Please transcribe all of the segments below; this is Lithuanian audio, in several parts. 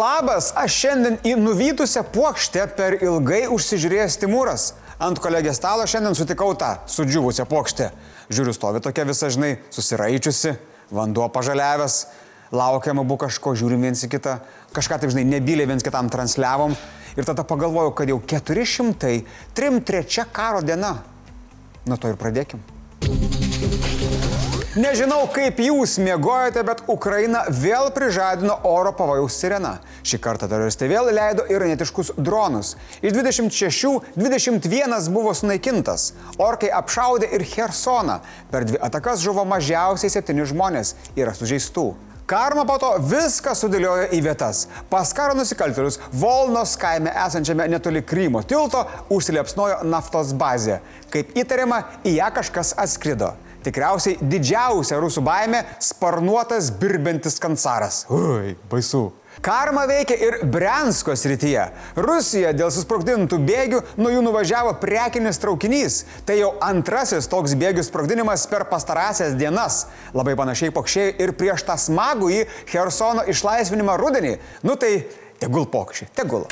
Labas, aš šiandien į nuvytusią plokštę per ilgai užsižiūrėjęs Timūras. Ant kolegės stalo šiandien sutikau tą sudžiūvusią plokštę. Žiūriu, stovi tokia visa, žinai, susiraičiusi, vanduo pažaliavęs, laukiam abu kažko, žiūrim viens į kitą, kažką taip, žinai, nebylė viens kitam transliavom. Ir tada pagalvojau, kad jau 400, 3-3 karo diena. Nuo to ir pradėkim. Nežinau, kaip jūs mėgojate, bet Ukraina vėl prižadino oro pavojaus sireną. Šį kartą teroristai vėl leido iranetiškus dronus. Iš 26 21 buvo sunaikintas. Orkai apšaudė ir Hersoną. Per dvi atakas žuvo mažiausiai septyni žmonės. Yra sužeistų. Karma po to viską sudėliojo į vietas. Pas karo nusikaltėlius Volnos kaime esančiame netoli Krymo tilto užsiliepsnojo naftos bazė. Kaip įtariama, į ją kažkas atskrido. Tikriausiai didžiausia rusų baime - sparnuotas birbentis kancaras. Ui, baisu. Karma veikia ir Brensko srityje. Rusija dėl susprogdintų bėgių nuo jų nuvažiavo prekinis traukinys. Tai jau antrasis toks bėgių sprogdinimas per pastarąsias dienas. Labai panašiai pokščiai ir prieš tą smagų į Hersono išlaisvinimą rudenį. Nu tai tegul pokščiai, tegul.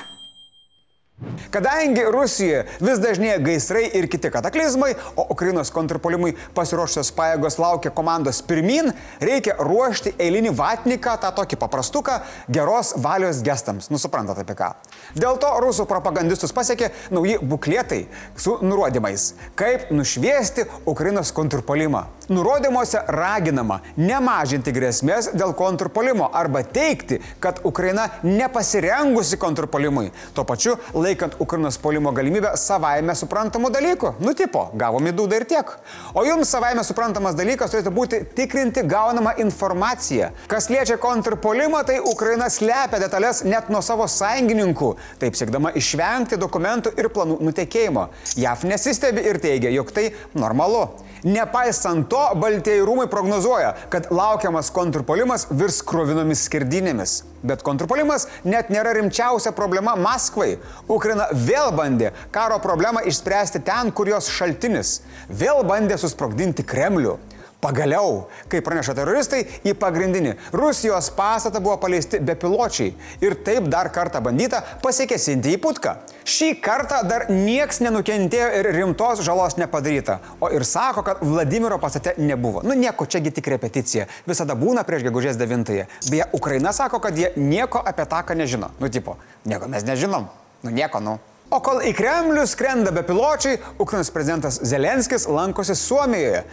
Kadangi Rusijoje vis dažnėja gaisrai ir kiti kataklizmai, o Ukrainos kontrpolimui pasiruošusios pajėgos laukia komandos pirmin, reikia ruošti eilinį vatniką, tą tokį paprastuką, geros valios gestams. Nusuprantate apie ką. Dėl to rusų propagandistus pasiekė nauji buklėtai su nurodymais, kaip nušviesti Ukrainos kontrpolimą. Nurodymuose raginama nemažinti grėsmės dėl kontrpolimo arba teikti, kad Ukraina nepasirengusi kontrpolimui. Tuo pačiu laikant Ukrainos polimo galimybę savaime suprantamų dalykų. Nu tipo, gavom į dūdą ir tiek. O jums savaime suprantamas dalykas turėtų būti tikrinti gaunamą informaciją. Kas liečia kontrpolimą, tai Ukraina slepia detalės net nuo savo sąjungininkų, taip siekdama išvengti dokumentų ir planų nutekėjimo. JAF nesistebi ir teigia, jog tai normalu. Nepaisant to, Baltieji rūmai prognozuoja, kad laukiamas kontrpolimas virs krovinomis skirdinėmis. Bet kontrpolimas net nėra rimčiausia problema Maskvai. Ukraina vėl bandė karo problemą išspręsti ten, kur jos šaltinis. Vėl bandė susprogdinti Kremlių. Pagaliau, kaip praneša teroristai, į pagrindinį Rusijos pastatą buvo paleisti bepiločiai ir taip dar kartą bandyta pasikesinti į putką. Šį kartą dar nieks nenukentėjo ir rimtos žalos nepadaryta, o ir sako, kad Vladimiro pastate nebuvo. Nu nieko, čiagi tik repeticija, visada būna prieš gegužės 9-ąją. Beje, Ukraina sako, kad jie nieko apie taką nežino. Nu tipo, nieko mes nežinom. Nu nieko, nu. O kol į Kremlių skrenda bepiločiai, Ukrainos prezidentas Zelenskis lankosi Suomijoje.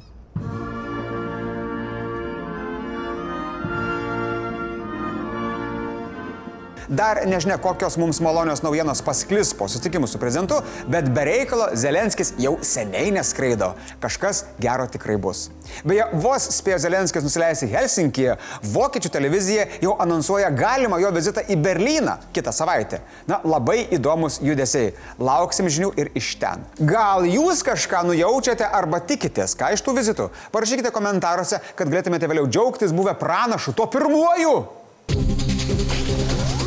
Dar nežinia, kokios mums malonios naujienos pasklis po susitikimų su prezidentu, bet be reikalo Zelenskis jau seniai neskraido. Kažkas gero tikrai bus. Beje, vos spėjo Zelenskis nusileisti Helsinkyje, vokiečių televizija jau anonsuoja galimą jo vizitą į Berliną kitą savaitę. Na, labai įdomus judesiai. Lauksim žinių ir iš ten. Gal jūs kažką nujaučiate arba tikitės, ką iš tų vizitų? Parašykite komentaruose, kad galėtumėte vėliau džiaugtis buvę pranašu, tuo pirmuoju.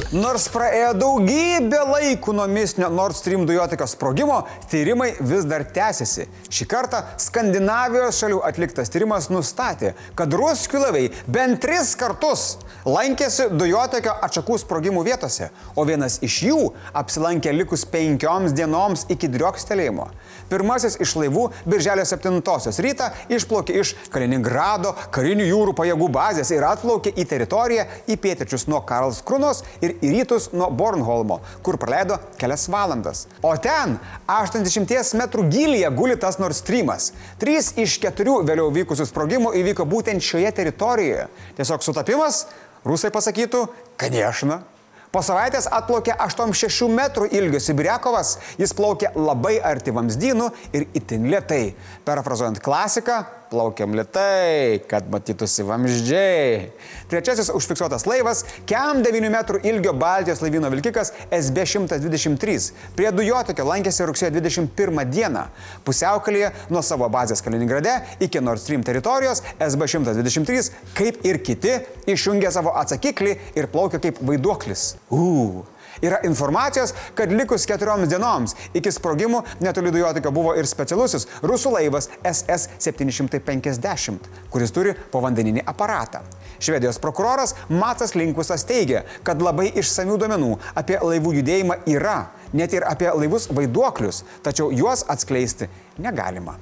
Nors praėjo daugybė laikų nuo mistinio Nord Stream dujotikio sprogimo, tyrimai vis dar tęsiasi. Šį kartą Skandinavijos šalių atliktas tyrimas nustatė, kad ruskių laivai bent tris kartus lankėsi dujotikio atšakų sprogimų vietose, o vienas iš jų apsilankė likus penkioms dienoms iki driokstelėjimo. Pirmasis iš laivų Birželio 7 rytą išplaukė iš Kaliningrado karinių jūrų pajėgų bazės ir atplaukė į teritoriją į pietryčius nuo Karlskrunos ir į rytus nuo Bornholmo, kur praleido kelias valandas. O ten 80 metrų gilyje guli tas Nord Streamas. Trys iš keturių vėliau vykusių sprogimų įvyko būtent šioje teritorijoje. Tiesiog sutapimas, rusai pasakytų, kaniešna. Po savaitės atplaukė 86 metrų ilgio Sibiriakovas, jis plaukė labai arti vamzdynų ir itin lietai. Perfrazuojant klasiką, plaukiam lietai, kad matytųsi vamzdžiai. Trečiasis užfiksuotas laivas - Kem 9 metrų ilgio Baltijos laivyno vilkikas SB 123. Prie dujotekio lankėsi rugsėjo 21 dieną. Pusiaukalėje nuo savo bazės Kaliningrade iki Nord Stream teritorijos SB 123, kaip ir kiti, išjungė savo atsakiklį ir plaukė kaip vaiduoklis. Ū. Yra informacijos, kad likus keturioms dienoms iki sprogimų netoli dujotikio buvo ir specialusis rusų laivas SS-750, kuris turi povandeninį aparatą. Švedijos prokuroras Matas Linkusas teigia, kad labai išsamių duomenų apie laivų judėjimą yra, net ir apie laivus vaiduoklius, tačiau juos atskleisti negalima.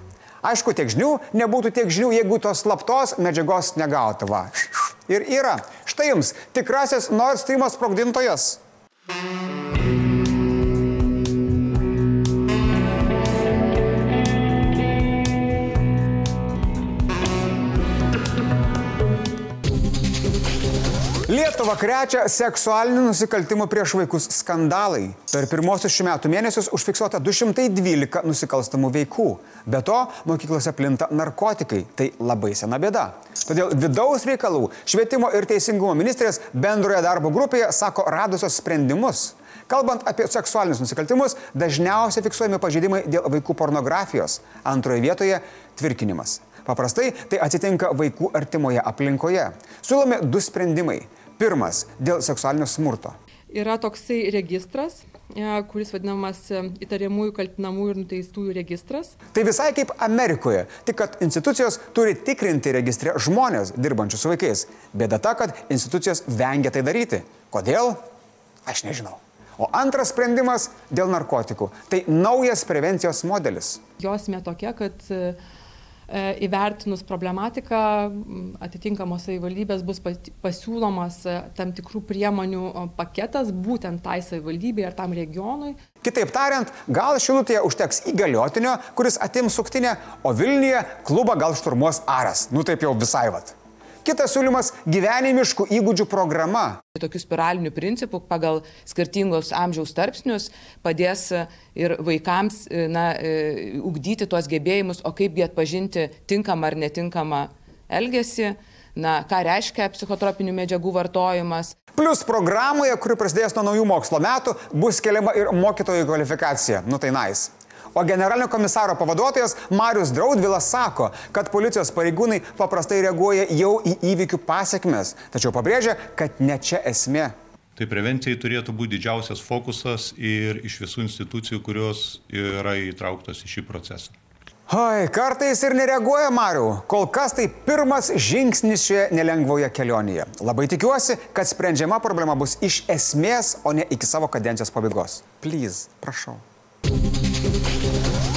Aišku, tiek žinių nebūtų tiek žinių, jeigu tos slaptos medžiagos negautuva. Ir yra. Štai jums tikrasis Nord Stream sprogdintojas. Música Lietuvą krečia seksualinių nusikaltimų prieš vaikus skandalai. Per pirmosius šių metų mėnesius užfiksuota 212 nusikalstamų veikų. Be to, mokyklose plinta narkotikai. Tai labai sena bėda. Todėl vidaus reikalų, švietimo ir teisingumo ministrės bendroje darbo grupėje sako radusios sprendimus. Kalbant apie seksualinius nusikaltimus, dažniausiai fiksuojami pažeidimai dėl vaikų pornografijos. Antroje vietoje - tvirkinimas. Paprastai tai atsitinka vaikų artimoje aplinkoje. Siūlomi du sprendimai. Pirmas - dėl seksualinio smurto. Yra toksai registras, e, kuris vadinamas e, įtariamųjų, kaltinamųjų ir nuteistųjų registras. Tai visai kaip Amerikoje, tik kad institucijos turi tikrinti registre žmonės dirbančius su vaikais. Bėda ta, kad institucijos vengia tai daryti. Kodėl? Aš nežinau. O antras sprendimas dėl narkotikų. Tai naujas prevencijos modelis. Jos mė tokia, kad uh, įvertinus problematiką atitinkamos savivaldybės bus pasiūlomas e, tam tikrų priemonių paketas būtent tai savivaldybei ar tam regionui. Kitaip tariant, gal Šilutėje užteks įgaliotinio, kuris atims suktinę, o Vilniuje klubą gal šturmuos Aras. Nu taip jau visai vat. Kitas siūlymas - gyvenimiškų įgūdžių programa. Tokių spiralinių principų pagal skirtingos amžiaus tarpsnius padės ir vaikams na, e, ugdyti tuos gebėjimus, o kaipgi atpažinti tinkamą ar netinkamą elgesį, na, ką reiškia psichotropinių medžiagų vartojimas. Plus programoje, kuri prasidės nuo naujų mokslo metų, bus keliama ir mokytojų kvalifikacija. Nu tai nais. Nice. O generalinio komisaro pavaduotojas Marius Draudvilas sako, kad policijos pareigūnai paprastai reaguoja jau į įvykių pasiekmes, tačiau pabrėžia, kad ne čia esmė. Tai prevencijai turėtų būti didžiausias fokusas ir iš visų institucijų, kurios yra įtrauktos į šį procesą. Oi, kartais ir nereaguoja Mariu. Kol kas tai pirmas žingsnis šioje nelengvoje kelionėje. Labai tikiuosi, kad sprendžiama problema bus iš esmės, o ne iki savo kadencijos pabaigos. Please, prašau.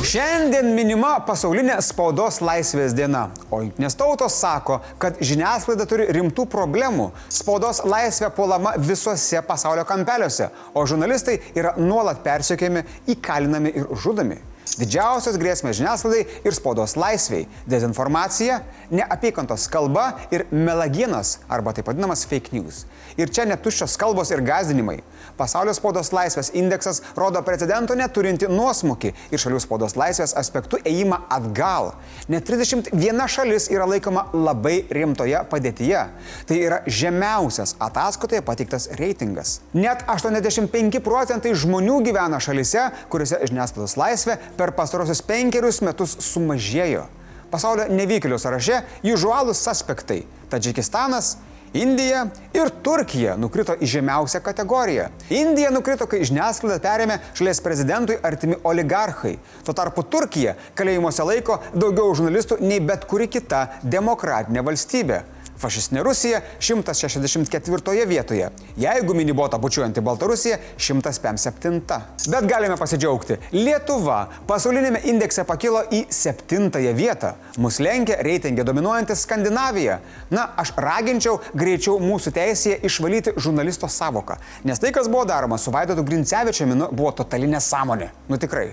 Šiandien minima pasaulinė spaudos laisvės diena, o jungtinės tautos sako, kad žiniasklaida turi rimtų problemų. Spaudos laisvė puolama visuose pasaulio kampeliuose, o žurnalistai yra nuolat persiekiami, įkalinami ir žudomi. Didžiausios grėsmės žiniasklaidai ir spaudos laisviai - dezinformacija, neapykantos kalba ir melagienas arba taip vadinamas fake news. Ir čia netuščios kalbos ir gazdinimai. Pasaulio spaudos laisvės indeksas rodo precedento neturinti nuosmukį ir šalių spaudos laisvės aspektų ėjimą atgal. Net 31 šalis yra laikoma labai rimtoje padėtyje. Tai yra žemiausias ataskaitoje pateiktas reitingas. Net 85 procentai žmonių gyvena šalise, kuriuose žiniasklaidos laisvė per pastarosius penkerius metus sumažėjo. Pasaulio nevykėlių sąraše južualūs suspektai - Tadžikistanas, Indija ir Turkija nukrito į žemiausią kategoriją. Indija nukrito, kai žiniasklaidą perėmė šalies prezidentui artimi oligarchai. Tuo tarpu Turkija kalėjimuose laiko daugiau žurnalistų nei bet kuri kita demokratinė valstybė. Fašistinė Rusija 164 vietoje. Jeigu minibota bučiuojanti Baltarusija 157. Bet galime pasidžiaugti. Lietuva pasaulinėme indekse pakilo į 7 vietą. Mus lenkia reitingė dominuojanti Skandinavija. Na, aš raginčiau greičiau mūsų teisėje išvalyti žurnalisto savoką. Nes tai, kas buvo daroma su Vaidotu Grincevičiumi, nu, buvo totali nesąmonė. Nu tikrai.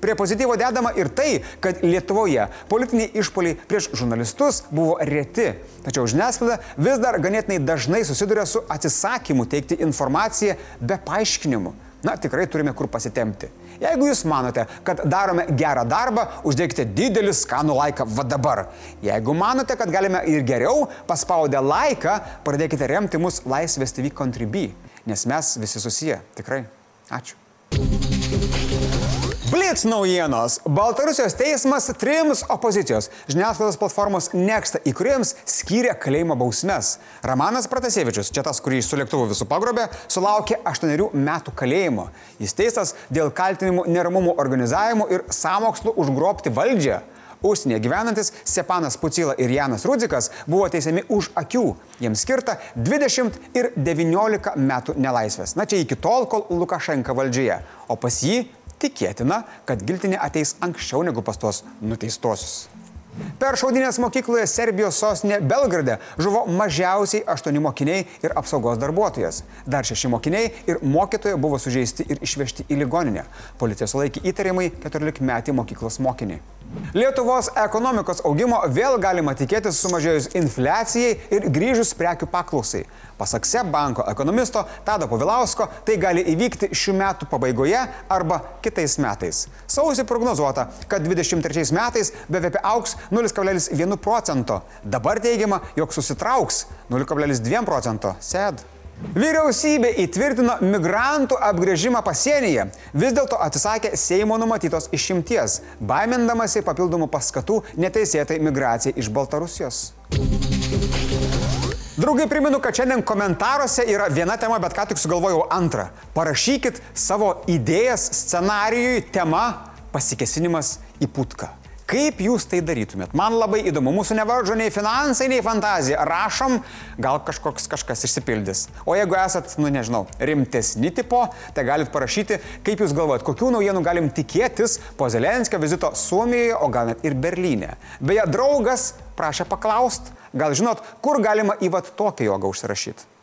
Prie pozityvo dedama ir tai, kad Lietuvoje politiniai išpoliai prieš žurnalistus buvo reti. Tačiau žiniasklaida vis dar ganėtinai dažnai susiduria su atsisakymu teikti informaciją be paaiškinimų. Na, tikrai turime kur pasitemti. Jeigu jūs manote, kad darome gerą darbą, uždėkite didelį skanų laiką va dabar. Jeigu manote, kad galime ir geriau, paspaudę laiką, pradėkite remti mus Laisvės TV Contribui, nes mes visi susiję. Tikrai. Ačiū. Blitz naujienos. Baltarusijos teismas trims opozicijos žiniasklaidos platformos Next įkūrėjams skyrė kalėjimo bausmes. Ramanas Pratasievičius, čia tas, kurį su lėktuvu visų pagrobė, sulaukė 8 metų kalėjimo. Jis teistas dėl kaltinimų neramumų organizavimu ir samokslų užgrobti valdžią. Užsienyje gyvenantis Sepanas Pucila ir Janas Rudzikas buvo teisiami už akių. Jiems skirta 20 ir 19 metų nelaisvės. Na čia iki tol, kol Lukašenka valdžioje. O pas jį tikėtina, kad giltinė ateis anksčiau negu pas tuos nuteistosius. Per šaudinės mokykloje Serbijos sostinė Belgrade žuvo mažiausiai aštuoni mokiniai ir apsaugos darbuotojas. Dar šeši mokiniai ir mokytojai buvo sužeisti ir išvežti į ligoninę. Policija sulaikė įtariamai 14 metį mokyklos mokinį. Lietuvos ekonomikos augimo vėl galima tikėtis sumažėjus infliacijai ir grįžus prekių paklausai. Pasak SEB banko ekonomisto Tado Povilausko, tai gali įvykti šių metų pabaigoje arba kitais metais. Sausį prognozuota, kad 23 metais BVP auks 0,1 procento. Dabar teigiama, jog susitrauks 0,2 procento. SED. Vyriausybė įtvirtino migrantų apgrėžimą pasienyje, vis dėlto atsisakė Seimo numatytos išimties, baimindamasi papildomų paskatų neteisėtai migracijai iš Baltarusijos. Draugai, primenu, kad šiandien komentaruose yra viena tema, bet ką tik sugalvojau antrą. Parašykit savo idėjas scenarijui tema pasikesinimas į putką. Kaip jūs tai darytumėt? Man labai įdomu, mūsų nevaržo nei finansai, nei fantazija. Rašom, gal kažkoks kažkas išsipildys. O jeigu esat, nu nežinau, rimtesni tipo, tai galit parašyti, kaip jūs galvojat, kokių naujienų galim tikėtis po Zelenskio vizito Suomijoje, o gal net ir Berlyne. Beje, draugas prašė paklaust, gal žinot, kur galima į vat tokią jogą užsirašyti.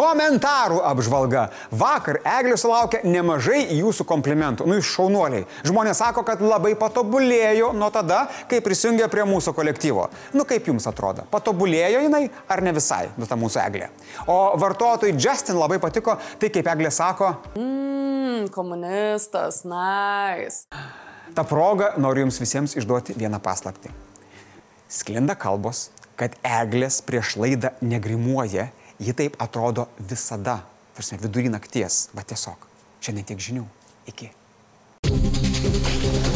Komentarų apžvalga. Vakar Eglė sulaukė nemažai jūsų komplimentų. Nu, iš šaunuoliai. Žmonės sako, kad labai patobulėjo nuo tada, kai prisijungė prie mūsų kolektyvo. Nu, kaip jums atrodo? Patobulėjo jinai ar ne visai, nu, ta mūsų Eglė? O vartotojui Justin labai patiko tai, kaip Eglė sako. Mmm, komunistas, nice. Ta proga noriu jums visiems išduoti vieną paslaptį. Sklinda kalbos, kad Eglės prieš laidą negrimuoja Ji taip atrodo visada, tarsi vidurį nakties, bet tiesiog. Šiandien tiek žinių. Iki. thank you